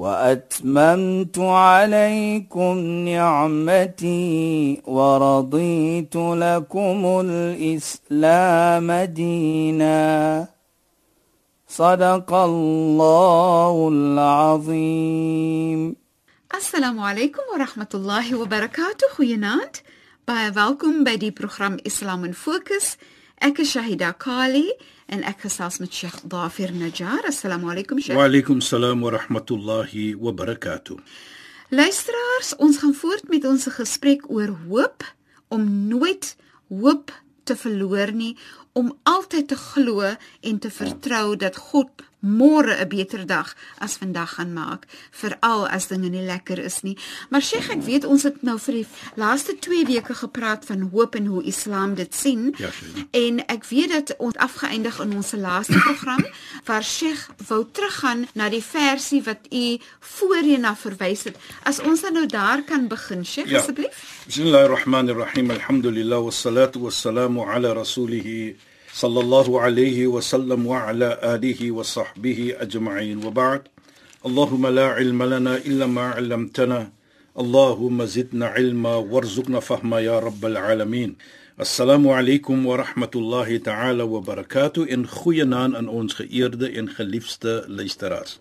وأتممت عليكم نعمتي ورضيت لكم الإسلام دينا. صدق الله العظيم. السلام عليكم ورحمه الله وبركاته خيانات باي بي دي بروجرام اسلام ان فوكس Ek is Shahida Kali en ek gesels met Sheikh Dafir Najjar. Assalamu alaykum Sheikh. Wa alaykum salaam wa rahmatullahi wa barakatuh. Luisteraars, ons gaan voort met ons gesprek oor hoop om nooit hoop te verloor nie, om altyd te glo en te vertrou dat God môre 'n beter dag as vandag gaan maak, veral as dinge nie lekker is nie. Maar Sheikh, ek weet ons het nou vir die laaste 2 weke gepraat van hoop en hoe Islam dit sien. Ja, Sheikh. En ek weet dat ons afgeëindig in ons laaste program waar Sheikh wou teruggaan na die versie wat u voorheen na verwys het. As ons dan nou daar kan begin, Sheikh, Ja. asseblief. Bismillahirrahmanirrahim. Alhamdulillah wassalatu wassalamu ala rasulih sallallahu alayhi wa sallam wa ala alihi wa sahbihi ajma'in. Wa ba'd. اللهم لا علم لنا إلا ما علمتنا اللهم زدنا علما وارزقنا فهما يا رب العالمين السلام عليكم ورحمة الله تعالى وبركاته in goeie naam aan ons geëerde en geliefde luisteraars.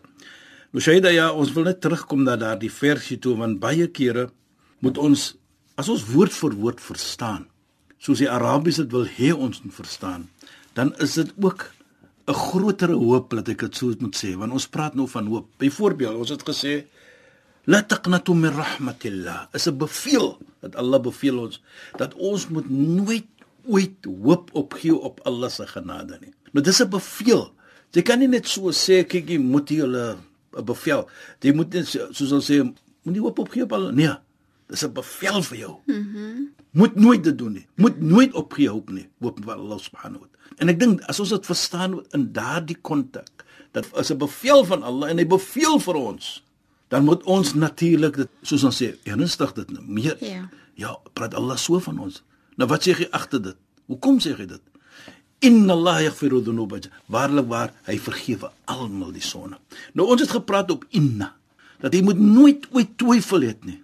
Nou Shaida ja, ons wil net terugkom na daardie versie toe want baie kere moet ons as ons woord vir woord verstaan, soos die Arabies dit wil hê ons moet verstaan, dan is dit ook 'n groter hoop dat ek dit so moet sê, want ons praat nou van hoop. Byvoorbeeld, ons het gesê la taqnatu min rahmatillah. Is 'n beveel dat Allah beveel ons dat ons moet nooit ooit hoop opgee op Allah se genade nie. Maar dis 'n beveel. Jy kan nie net so sê kyk jy moet jy 'n bevel. Jy moet net so- soos ons sê moenie hoop opgee op Allah. Nee. Dis 'n bevel vir jou. Mhm. Mm moet nooit dit doen nie. Moet nooit opgee hoop nie. Hoop op Allah subhanahu wa ta'ala. En ek dink as ons dit verstaan in daardie kontek, dat is 'n bevel van Allah en hy beveel vir ons dan moet ons natuurlik dit soos ons sê ernstig dit nou meer Ja. ja praat Allah so van ons nou wat sê jy agter dit hoekom sê jy dit inna Allah yaghfiru dhunuba waarlik waar hy vergewe almal die sonde nou ons het gepraat op inna dat jy moet nooit ooit twyfel het nie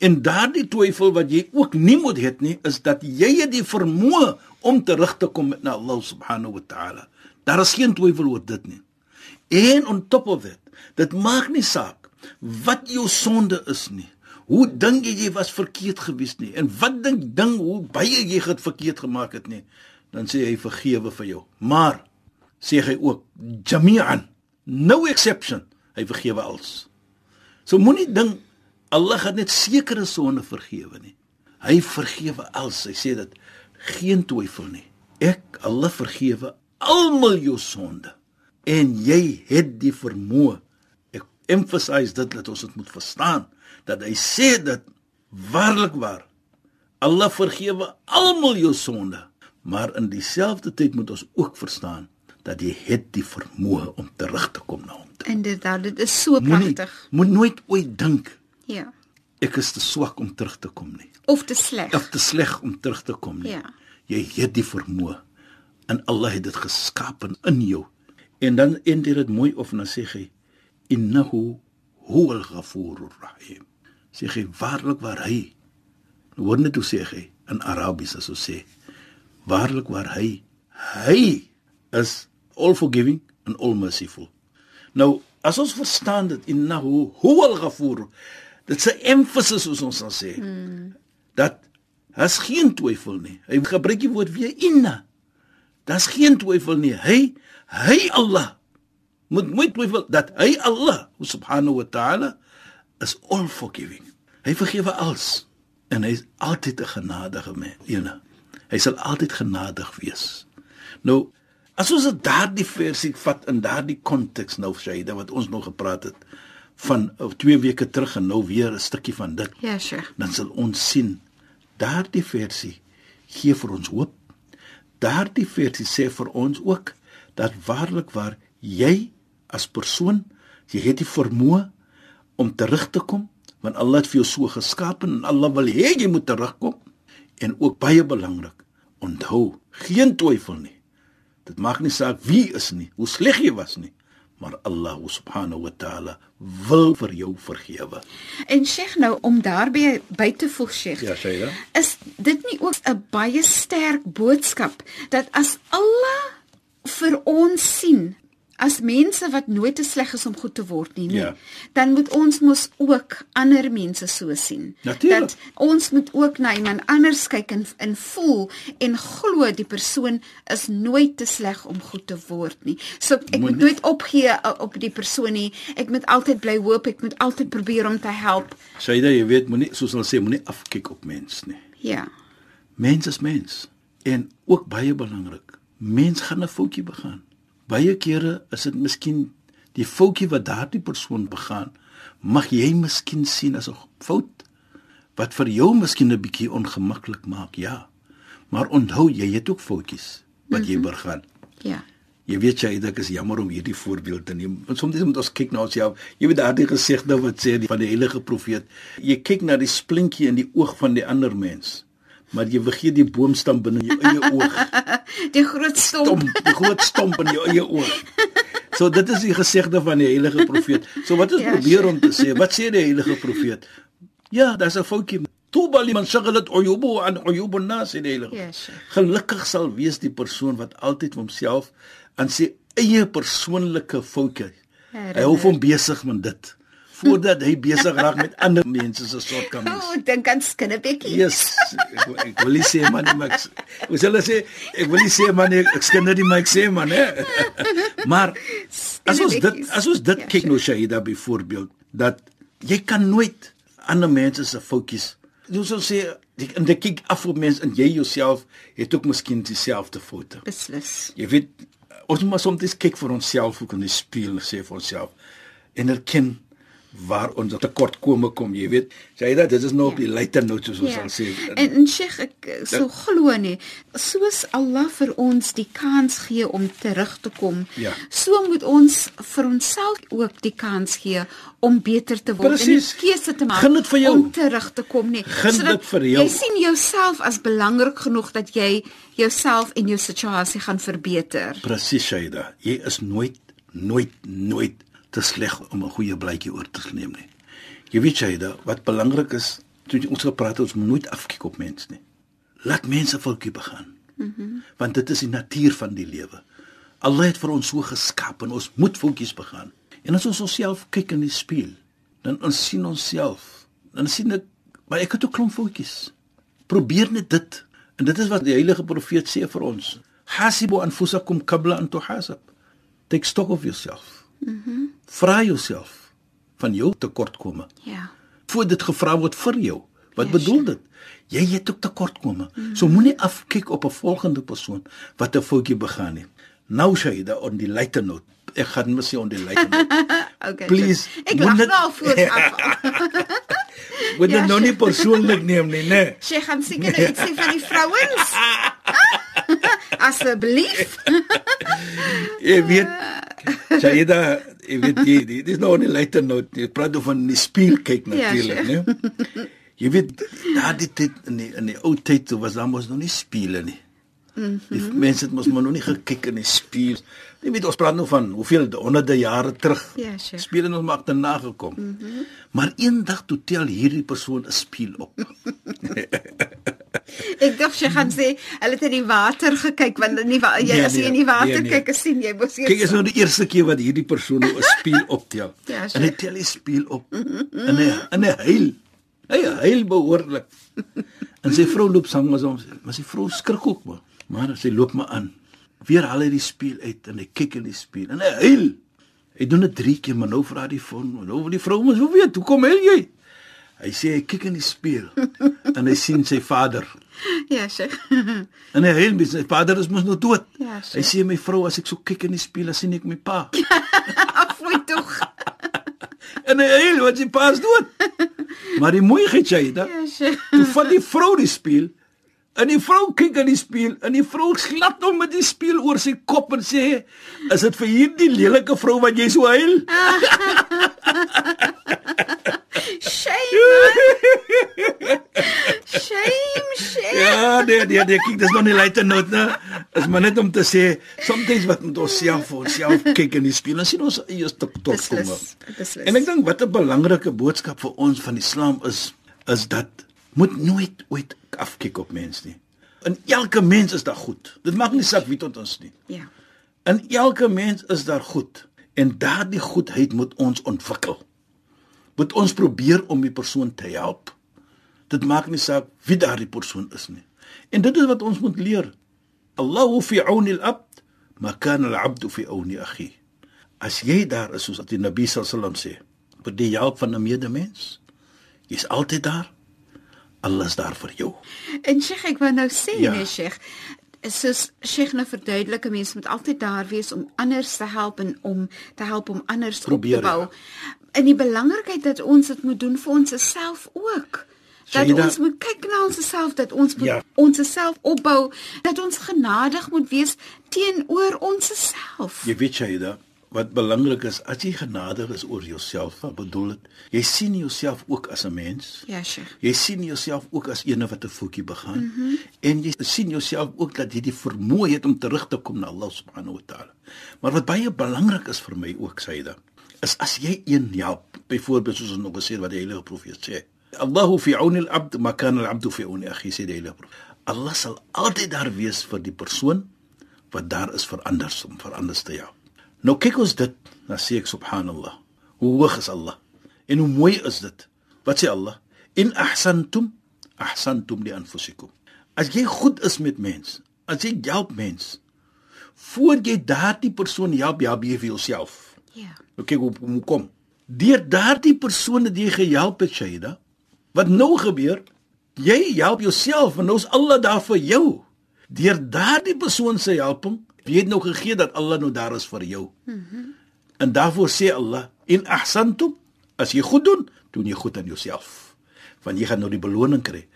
en daardie twyfel wat jy ook nie moet hê nie is dat jy het die vermoë om terug te kom na Allah subhanahu wa ta'ala daar is geen twyfel oor dit nie En on top of it, dit maak nie saak wat jou sonde is nie. Hoe dink jy jy was verkeerd gewees nie en wat dink ding hoe baie jy het verkeerd gemaak het nie. Dan sê hy vergewe vir jou. Maar sê hy ook jami'an, no exception, hy vergewe alles. So moenie ding Allah gaan net sekere sonde vergewe nie. Hy vergewe alles. Hy sê dit geen twyfel nie. Ek Allah vergewe almal jou sonde en jy het die vermoë ek emphasize dit dat ons dit moet verstaan dat hy sê dit waarlik waar Allah vergewe almal jou sonde maar in dieselfde tyd moet ons ook verstaan dat jy het die vermoë om terug te kom na hom toe. Inderdaad, dit is so pragtig. moet nooit ooit dink Ja. ek is te swak om terug te kom nie Of te sleg. of te sleg om terug te kom nie. Ja. Jy het die vermoë en Allah het dit geskaap in jou. En dan eindig dit mooi of dan sê hy innahu huwal ghafurur rahim. Sê hy waarlik waar hy hoor net hoe sê hy in Arabies as ons sê waarlik waar hy hy is all forgiving and all merciful. Nou as ons verstaan dit innahu huwal ghafur dit se emphasis soos ons sal sê hmm. dat has geen twyfel nie. Hy gebruik die woord weer inna. Daar's geen twyfel nie. Hy hy Allah moet moet twyfel dat hy Allah subhanahu wa ta'ala is all forgiving. Hy vergewe alles en hy is altyd 'n genadige. Ene. Hy sal altyd genadig wees. Nou as ons dit daardie versie vat in daardie konteks nou Shaida wat ons nog gepraat het van of 2 weke terug en nou weer 'n stukkie van dit Ja, Sheikh. dan sal ons sien daardie versie gee vir ons hoop. Daardie versie sê vir ons ook dat waarlik waar jy as persoon, jy het die vermoë om terug te kom, want Allah het vir jou so geskaap en Allah wil hê jy moet terugkom. En ook baie belangrik, onthou, geen twyfel nie. Dit maak nie saak wie is nie, hoe sleg jy was nie, maar Allah subhanahu wa ta'ala wil vir jou vergewe. En Sheikh nou om daarbey by te voeg Sheikh. Ja, sê jy. Is dit nie ook 'n baie sterk boodskap dat as Allah vir ons sien as mense wat nooit te sleg is om goed te word nie, nie Ja. dan moet ons mos ook ander mense so sien. Natuurlijk. Dat ons moet ook na iemand anders kyk en en voel en glo die persoon is nooit te sleg om goed te word nie. So ek moet Moenie- nooit opgee uh, op die persoon nie. Ek moet altyd bly hoop, ek moet altyd probeer om te help. Sê jy, jy weet, moenie soos hulle sê, moenie afkyk op mens nie. Ja. Mens is mens. En ook baie belangrik, mens gaan 'n foutjie begaan. Baie kere is dit miskien die foutjie wat daardie persoon begaan, mag jy miskien sien as 'n fout wat vir jou miskien 'n bietjie ongemaklik maak, ja. Maar onthou jy het ook foutjies wat jy begaan. Ja. Jy weet jy, dit is jammer om hierdie voorbeeld te neem. Want soms moet ons kyk na onsself. Jy weet daardie gesegde wat sê die, van die heilige profeet, jy kyk na die splintjie in die oog van die ander mens, maar jy vergeet die boomstam binne jou eie oog. Die groot stomp. Stomp, die groot stomp in jou eie oog. So dit is die gesegde van die heilige profeet. So wat ons Ja, probeer om te sê, wat sê die heilige profeet? Ja, daar's 'n foutjie. Tuba liman shaghalat uyubu an uyub an-nas in heilige. Ja, sure. Gelukkig sal wees die persoon wat altyd homself aan sy eie persoonlike foutjie. Hy hou hom besig met dit voordat hy besig raak met ander mense se O, shortcomings. oh, dink aan skinnebekkie. Yes, ek, ek wil nie sê man, maar ek, sal ek sê? Ek wil nie sê man, ek, ek skinder nie, maar ek sê man, hè. Maar as ons dit as ons dit Ja, kyk sure. nou Shahida byvoorbeeld dat jy kan nooit ander mense se foutjies jy sou sê en jy kyk af op mense en jy jouself het ook miskien dieselfde foute. beslis. Jy weet ons moet maar soms kyk vir onsself ook in die spieël sê vir onsself en erken waar ons tekortkome kom, jy weet. Sê dat dit is nou op die later note soos ons Ja. sal sê. En en Sheikh ek eh, so glo nie soos Allah vir ons die kans gee om terug te kom. Ja. So moet ons vir onsself ook die kans gee om beter te word Presies. en 'n keuse te maak om terug te kom nie. Jou. Jy sien jouself as belangrik genoeg dat jy jouself en jou situasie gaan verbeter. Presies, Shaida. Jy is nooit nooit nooit te sleg om 'n goeie blytjie oor te neem nie. Jy weet Shaida, wat belangrik is, toe ons gepraat het, ons moet nooit afkyk op mense nie. Laat mense foutjie begaan. Mhm. Mm Want dit is die natuur van die lewe. Allah het vir ons so geskaap en ons moet foutjies begaan. En as ons onsself kyk in die spieël, dan ons sien onsself. Dan sien ek, maar ek het ook klomp foutjies. Probeer net dit. En dit is wat die heilige profeet sê vir ons. Hasibu anfusakum qabla an tuhasab. Take stock of yourself. Mhm. Mm Vra jouself van jou tekortkomme. Ja. Voor dit gevra word vir jou. Wat Ja, bedoel dit? Jy het ook tekortkomme. Mm -hmm. So moenie afkyk op 'n volgende persoon wat 'n foutjie begaan het. Nou Shaida on die later note. Ek gaan mos sê on die later note. Okay. Please, Ek moet lag nou al voor af. Moet dit Ja, nou nie persoonlik neem nie, né? Sy gaan seker nou iets sê van die vrouens. Asseblief. Jy weet Shaida, jy weet jy, dit is nou nie later nou, jy praat oor van die spieël kyk Ja, natuurlik, né? Jy weet daardie tyd in die in die ou tyd toe was daar mos nog nie spieële nie. Mm -hmm. Die mense het mos maar nog nie gekyk in die spieël. Jy weet ons praat nou van hoeveel honderde jare terug. Ja, sure. Spieële het ons maar agterna gekom. Mm -hmm. Maar eendag toe tel hierdie persoon 'n spieël op. Ek dink sy gaan sê hulle het in die water gekyk want wa jy Nee, as jy nee, in die water nee, nee. kyk, sien jy mos eers. Kyk, is nou die eerste keer wat hierdie persoon nou 'n spieël optel. Ja, en hy tel die spieël op. En hy en hy huil. Hy huil behoorlik. En sy vrou loop saam met hom, maar sy vrou skrik ook maar. Maar sy loop maar aan. Weer haal hy die spieël uit en hy kyk in die spieël en hy huil. Hy doen dit 3 keer, maar nou vra die vrou, nou wil die vrou mos hoe weet, hoekom huil jy? Hy sê hy kyk in die spieël en hy sien sy vader. Ja, sy. En hy huil, sy vader is mos nou dood. Ja, hy sê my vrou, as ek so kyk in die spieël, dan sien ek my pa. Afvloei tog. En hy huil want sy pa is dood. Maar die mooiheid jy, da. Ja, sy. Toe vat die vrou die spieël En die vrou kyk in die spieël en die vrou glad hom met die spieël oor sy kop en sê: "Is dit vir hierdie lelike vrou wat jy so huil?" Shame. Shame. Ja, nee, nee, nee, kyk, dis nog nie late note nie. Is maar net om te sê, soms wat met ons self vir onsself kyk in die spieël en sien ons eie stuk tot kom. En ek dink wat 'n belangrike boodskap vir ons van Islam is, is dat moet nooit ooit afkyk op mens nie. In elke mens is daar goed. Dit maak nie saak wie tot ons nie. Ja. In elke mens is daar goed en daardie goedheid moet ons ontwikkel. Moet ons probeer om die persoon te help. Dit maak nie saak wie daardie persoon is nie. En dit is wat ons moet leer. Allahu fi auni al-abd ma kana al-abd fi auni akhi. As jy daar is soos wat die Nabi sallam sê, vir die help van 'n medemens, jy's altyd daar. Allah is daar vir jou. En Sheikh, ek wou nou sê, Ja. nee Sheikh, soos Sheikh nou verduidelik, 'n mens moet altyd daar wees om anders te help en om te help om anders Probeer, op te bou. ja. En die belangrikheid dat ons dit moet doen vir onsself ook. Dat Shaida- ons moet kyk na onsself, dat ons moet Ja. ja. onsself opbou, dat ons genadig moet wees teenoor onsself. Jy weet jy da wat belangrik is as jy genadig is oor jouself, wat bedoel dit? Jy sien jouself ook as 'n mens. Ja, Sheikh. Jy sien jouself ook as eene wat 'n voetjie begaan mm -hmm. en jy sien jouself ook dat jy die vermoë het om terug te kom na Allah subhanahu wa taala. Maar wat baie belangrik is vir my ook Saida, is as jy een help, byvoorbeeld soos ons nog gesê het wat die heilige profeet sê. Allahu fi auni al-abd ma kana al-abd fi auni akhi sê die heilige profeet. Allah sal altyd daar wees vir die persoon wat daar is vir anders om vir anders te help. Nou kyk ons dit, dan sê ek subhanallah. Hoe hoog is Allah? En hoe mooi is dit? Wat sê Allah? In ahsantum ahsantum li anfusikum. As jy goed is met mens, as jy help mens, voor jy daardie persoon help, help jy vir jouself. Ja. Nou kyk hoe hoe kom. Deur daardie persoon wat jy gehelp het, Shaida, wat nou gebeur? Jy help jouself en nou is Allah daar vir jou. Deur daardie persoon se helping, jy het nou gegee dat Allah nou daar is vir jou. Mhm. Mm en daarvoor sê Allah, in ahsantum, as jy goed doen, doen jy goed aan jouself. Want jy gaan nou die beloning kry.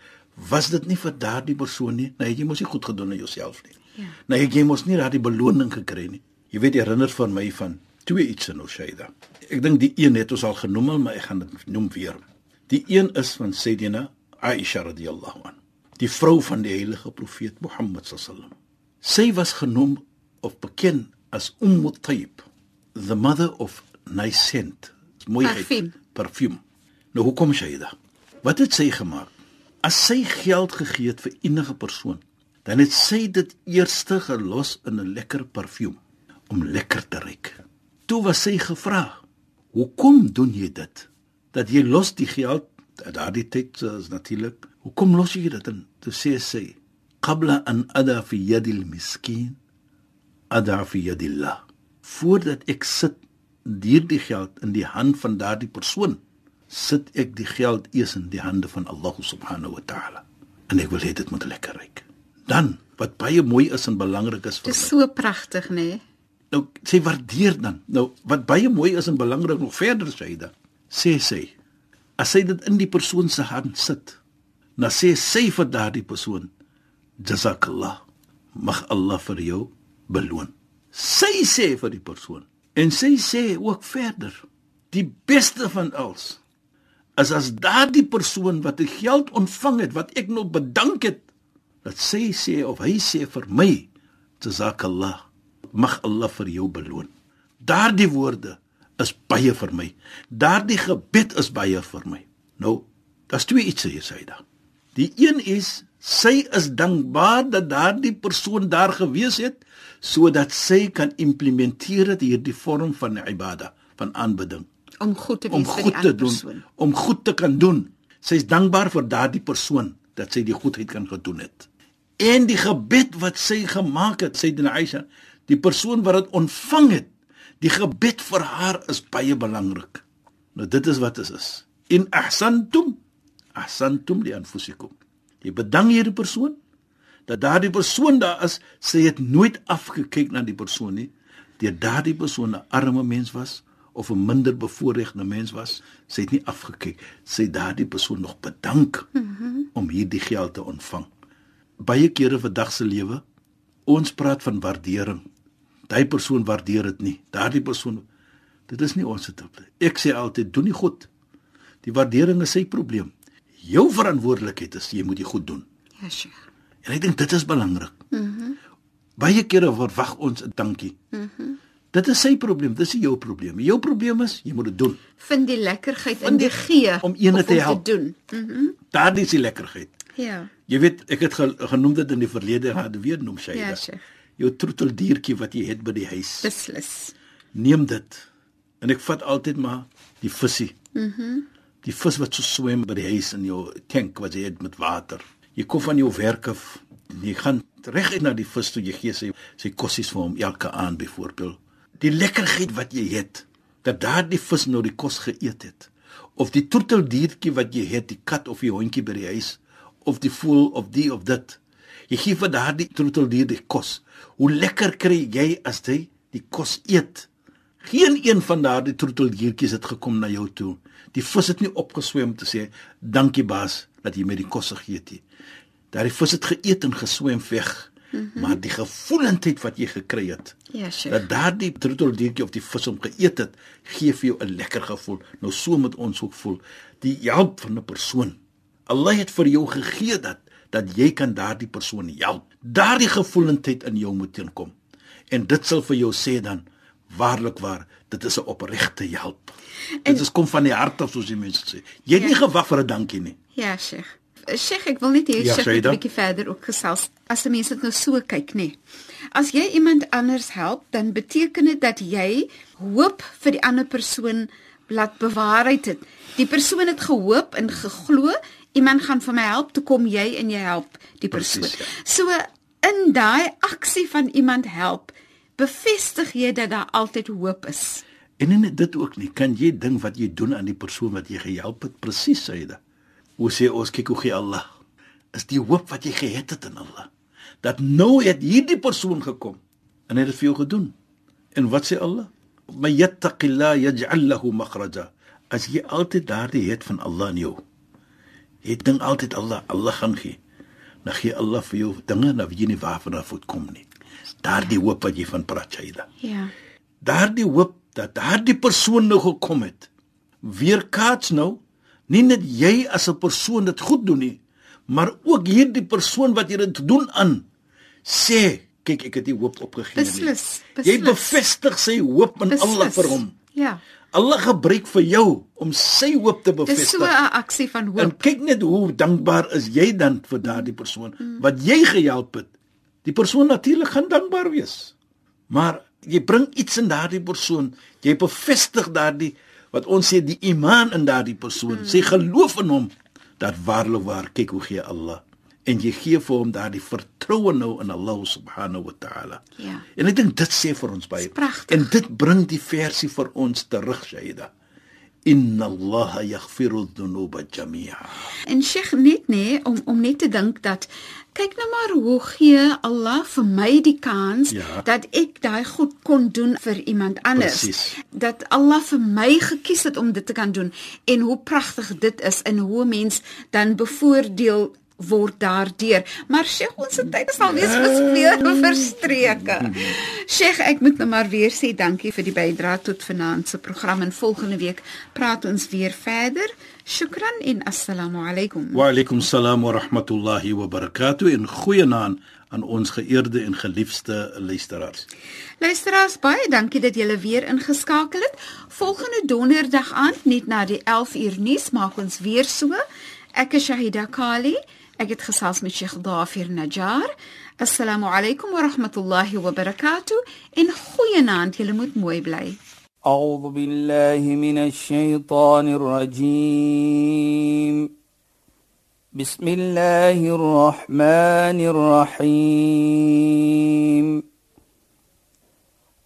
Was dit nie vir daardie persoon nie? Nee, jy moes nie goed gedoen aan jouself nie. Ja. Nee, jy moes nie daardie beloning gekry nie. Jy weet herinner van my van twee iets in Oshaida. Ek dink die een het ons al genoem, maar ek gaan dit noem weer. Die een is van Sayyidina Aisha radhiyallahu an, die vrou van die heilige profeet Mohammed sallam. Sy was genoem of bekend as Umm Tayyib, the mother of nice scent. Mooiheid. Parfuum. Parfuum. Nou hoekom Shaida? Wat het sy gemaak? As sy geld gegee het vir enige persoon, dan het sy dit eerste gelos in 'n lekker parfuum om lekker te ruik. Toe was sy gevra: "Hoekom doen jy dit? Dat jy los die geld daardie tyd is natuurlik. Hoekom los jy dit in?" Toe sê sy: "Qabla an ada fi yadi al-miskin, ada fi yadi Allah." Voordat ek sit hierdie geld in die hand van daardie persoon, sit ek die geld eers in die hande van Allah subhanahu wa ta'ala. En ek wil hê dit moet lekker ruik. Dan wat baie mooi is en belangrik is vir Dit is so pragtig, nê? Nee? Nou sy waardeer dan. Nou wat baie mooi is en belangrik nog verder sê dit. Sê sy as sy dit in die persoon se hand sit, dan sê sy vir daardie persoon jazakallah. Mag Allah vir jou beloon. Sy sê vir die persoon en sy sê ook verder die beste van alles is as daardie persoon wat die geld ontvang het wat ek nou bedank het dat sy sê of hy sê vir my jazakallah mag Allah vir jou beloon daardie woorde is baie vir my daardie gebed is baie vir my nou daar's twee iets hier sê da die een is sy is dankbaar dat daardie persoon daar gewees het sodat sy kan implementeer dit hierdie vorm van ibada van aanbidding Om goed te wees om vir die goed te ander doen, persoon. om goed te kan doen. Sy is dankbaar vir daardie persoon dat sy die goedheid kan gedoen het. En die gebed wat sy gemaak het, sê Dina Aisha, die persoon wat dit ontvang het, die gebed vir haar is baie belangrik. Nou dit is wat dit is. In ahsantum ahsantum li anfusikum. Jy bedank hierdie persoon dat daardie persoon daar is, sy het nooit afgekyk na die persoon nie. Deur daardie persoon 'n arme mens was of 'n minder bevoorregte mens was, sy het nie afgekyk. Sy het daardie persoon nog bedank mm -hmm. om hierdie geld te ontvang. baie kere vandag se lewe ons praat van waardering. Daai persoon waardeer dit nie. Daardie persoon dit is nie ons se nie. Ek sê altyd doen nie goed. Die waardering is sy probleem. Jou verantwoordelikheid is jy moet dit goed doen. Ja, Sheikh. En ek dink dit is belangrik. Mhm. Mm baie kere verwag ons 'n dankie. Mhm. Mm dit is sy probleem, dis nie jou probleem. Jou probleem is jy moet dit doen. Vind die lekkerheid in die gee om ene te help. Te doen. Mhm. Mm Daardie is die lekkerheid. Ja. Jy weet, ek het genoem dit in die verlede, gaan dit weer noem sy. Ja, Sheikh. Jou troeteldiertjie wat jy het by die huis. Beslis. Neem dit. En ek vat altyd maar die visie. Mhm. Mm die vis wat so swem by die huis in jou tank wat jy het met water. Jy kom van jou werk af, jy gaan reg na die vis toe jy gee sy sy kossies vir hom elke aand byvoorbeeld. Die lekkerheid wat jy het dat daardie vis nou die kos geëet het of die troeteldiertjie wat jy het, die kat of die hondjie by die huis of die voël of die of dit. Jy gee vir daardie troeteldier die kos. Hoe lekker kry jy as jy die kos eet? Geen een van daardie troeteldiertjies het gekom na jou toe Die vis het nie opgeswem om te sê dankie baas dat jy my die kos gegee het nie. Daardie vis het geëet en geswem weg. Mm -hmm. Maar die gevoelendheid wat jy gekry het. Ja, sure. Dat daardie troeteldiertjie of die vis hom geëet het, gee vir jou 'n lekker gevoel. Nou so moet ons ook voel. Die help van 'n persoon. Allah het vir jou gegee dat dat jy kan daardie persoon help. Daardie gevoelendheid in jou moet inkom. En dit sal vir jou sê dan waarlik waar dit is 'n opregte hulp. Dit is kom van die hart af soos die mense sê. Jy het ja. nie gewag vir 'n dankie nie. Ja, Sheikh. Sheikh, ek wil net hê ja, Sheikh 'n bietjie verder ook gesels. As die mense dit nou so kyk, nê. As jy iemand anders help, dan beteken dit dat jy hoop vir die ander persoon laat bewaarheid het. Die persoon het gehoop en geglo iemand gaan vir my help, toe kom jy en jy help die persoon. Precies, ja. So in daai aksie van iemand help, bevestig jy dat daar altyd hoop is. En en dit ook nie, kan jy dink wat jy doen aan die persoon wat jy gehelp het presies syde. Hoe sê ons kyk hoe gee Allah is die hoop wat jy gehet het in Allah. Dat nou het hierdie persoon gekom en het dit vir jou gedoen. En wat sê Allah? May yattaqilla yaj'al lahu makhraja. As jy altyd daardie het van Allah in jou. Jy dink altyd Allah, Allah gaan gee. Dan gee Allah vir jou dinge na wie jy nie waarvan af moet kom nie daardie hoop wat jy van praat Shaida. Ja. Daardie hoop dat daardie persoon nou gekom het. Weer kaats nou, nie net jy as 'n persoon dit goed doen nie, maar ook hierdie persoon wat jy dit doen aan sê, kyk ek het die hoop opgegee nie. Beslis. Jy bevestig sy hoop in Allah vir hom. Ja. Allah gebruik vir jou om sy hoop te bevestig. Dis so 'n aksie van hoop. En kyk net hoe dankbaar is jy dan vir daardie persoon mm. wat jy gehelp het. Die persoon natuurlik gaan dankbaar wees. Maar jy bring iets in daardie persoon. Jy bevestig daardie wat ons sê die iman in daardie persoon. Mm. Sy geloof in hom dat waarlik waar kyk hoe gee Allah en jy gee vir hom daardie vertroue nou in Allah subhanahu wa ta'ala. Ja. En ek dink dit sê vir ons baie. En dit bring die versie vir ons terug, Shaida. Inna Allah yaghfiru dhunuba jami'a. En Sheikh net nê om om net te dink dat kyk nou maar hoe gee Allah vir my die kans ja. dat ek daai goed kon doen vir iemand anders. Precies. Dat Allah vir my gekies het om dit te kan doen en hoe pragtig dit is en hoe mens dan bevoordeel word daardeur. Maar Sheikh, ons tyd is al weer verspreek verstreke. Sheikh, ek moet nou maar weer sê dankie vir die bydrae tot vanaand se program en volgende week praat ons weer verder. Shukran en assalamu alaykum. Wa alaykum salaam wa rahmatullahi wa barakatuh en goeienaand aan ons geëerde en geliefde luisteraars. Luisteraars, baie dankie dat julle weer ingeskakel het. Volgende donderdag aand net na die 11 uur nuus maak ons weer so. Ek is Shahida Kali. Ek het gesels met Sheikh Dafir Najjar. Assalamu alaykum wa rahmatullahi wa barakatuh. In goeienaand, julle moet mooi bly. أعوذ بالله من الشيطان الرجيم بسم الله الرحمن الرحيم